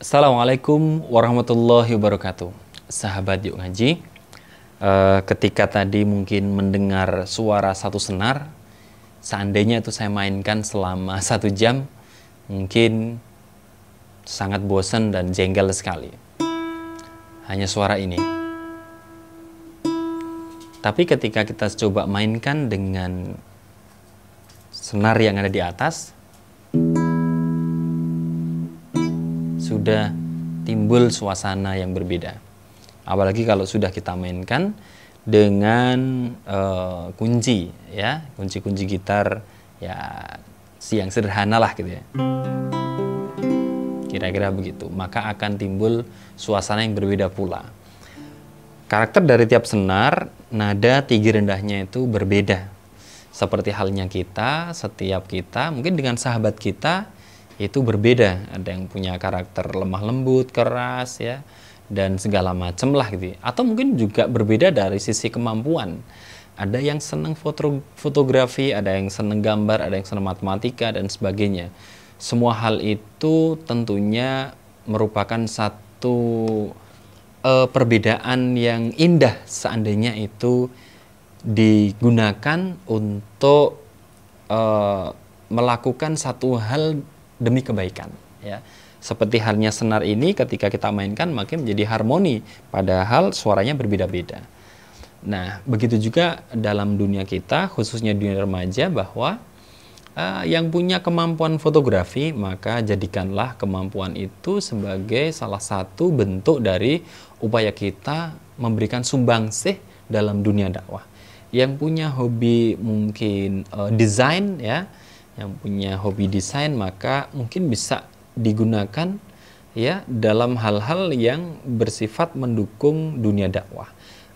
Assalamualaikum warahmatullahi wabarakatuh. Sahabat yuk ngaji, uh, ketika tadi mungkin mendengar suara satu senar, seandainya itu saya mainkan selama satu jam, mungkin sangat bosan dan jengkel sekali. Hanya suara ini. Tapi ketika kita coba mainkan dengan senar yang ada di atas, sudah timbul suasana yang berbeda. Apalagi kalau sudah kita mainkan dengan uh, kunci ya, kunci-kunci gitar ya siang sederhana lah gitu ya. Kira-kira begitu. Maka akan timbul suasana yang berbeda pula. Karakter dari tiap senar, nada tinggi rendahnya itu berbeda. Seperti halnya kita, setiap kita, mungkin dengan sahabat kita, itu berbeda. Ada yang punya karakter lemah lembut, keras ya dan segala macam lah gitu. Ya. Atau mungkin juga berbeda dari sisi kemampuan. Ada yang senang foto fotografi, ada yang senang gambar, ada yang senang matematika dan sebagainya. Semua hal itu tentunya merupakan satu uh, perbedaan yang indah seandainya itu digunakan untuk uh, melakukan satu hal demi kebaikan ya. Seperti halnya senar ini ketika kita mainkan makin menjadi harmoni padahal suaranya berbeda-beda. Nah begitu juga dalam dunia kita khususnya dunia remaja bahwa uh, yang punya kemampuan fotografi maka jadikanlah kemampuan itu sebagai salah satu bentuk dari upaya kita memberikan sumbangsih dalam dunia dakwah. Yang punya hobi mungkin uh, desain ya yang punya hobi desain maka mungkin bisa digunakan ya dalam hal-hal yang bersifat mendukung dunia dakwah.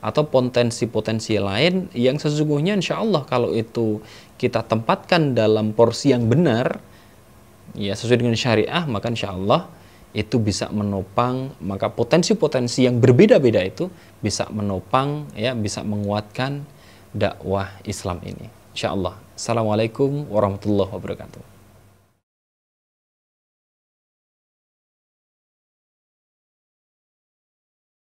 Atau potensi-potensi lain yang sesungguhnya insya Allah kalau itu kita tempatkan dalam porsi yang benar ya sesuai dengan syariah maka insya Allah itu bisa menopang maka potensi-potensi yang berbeda-beda itu bisa menopang ya bisa menguatkan dakwah Islam ini insya Allah Assalamualaikum warahmatullahi wabarakatuh.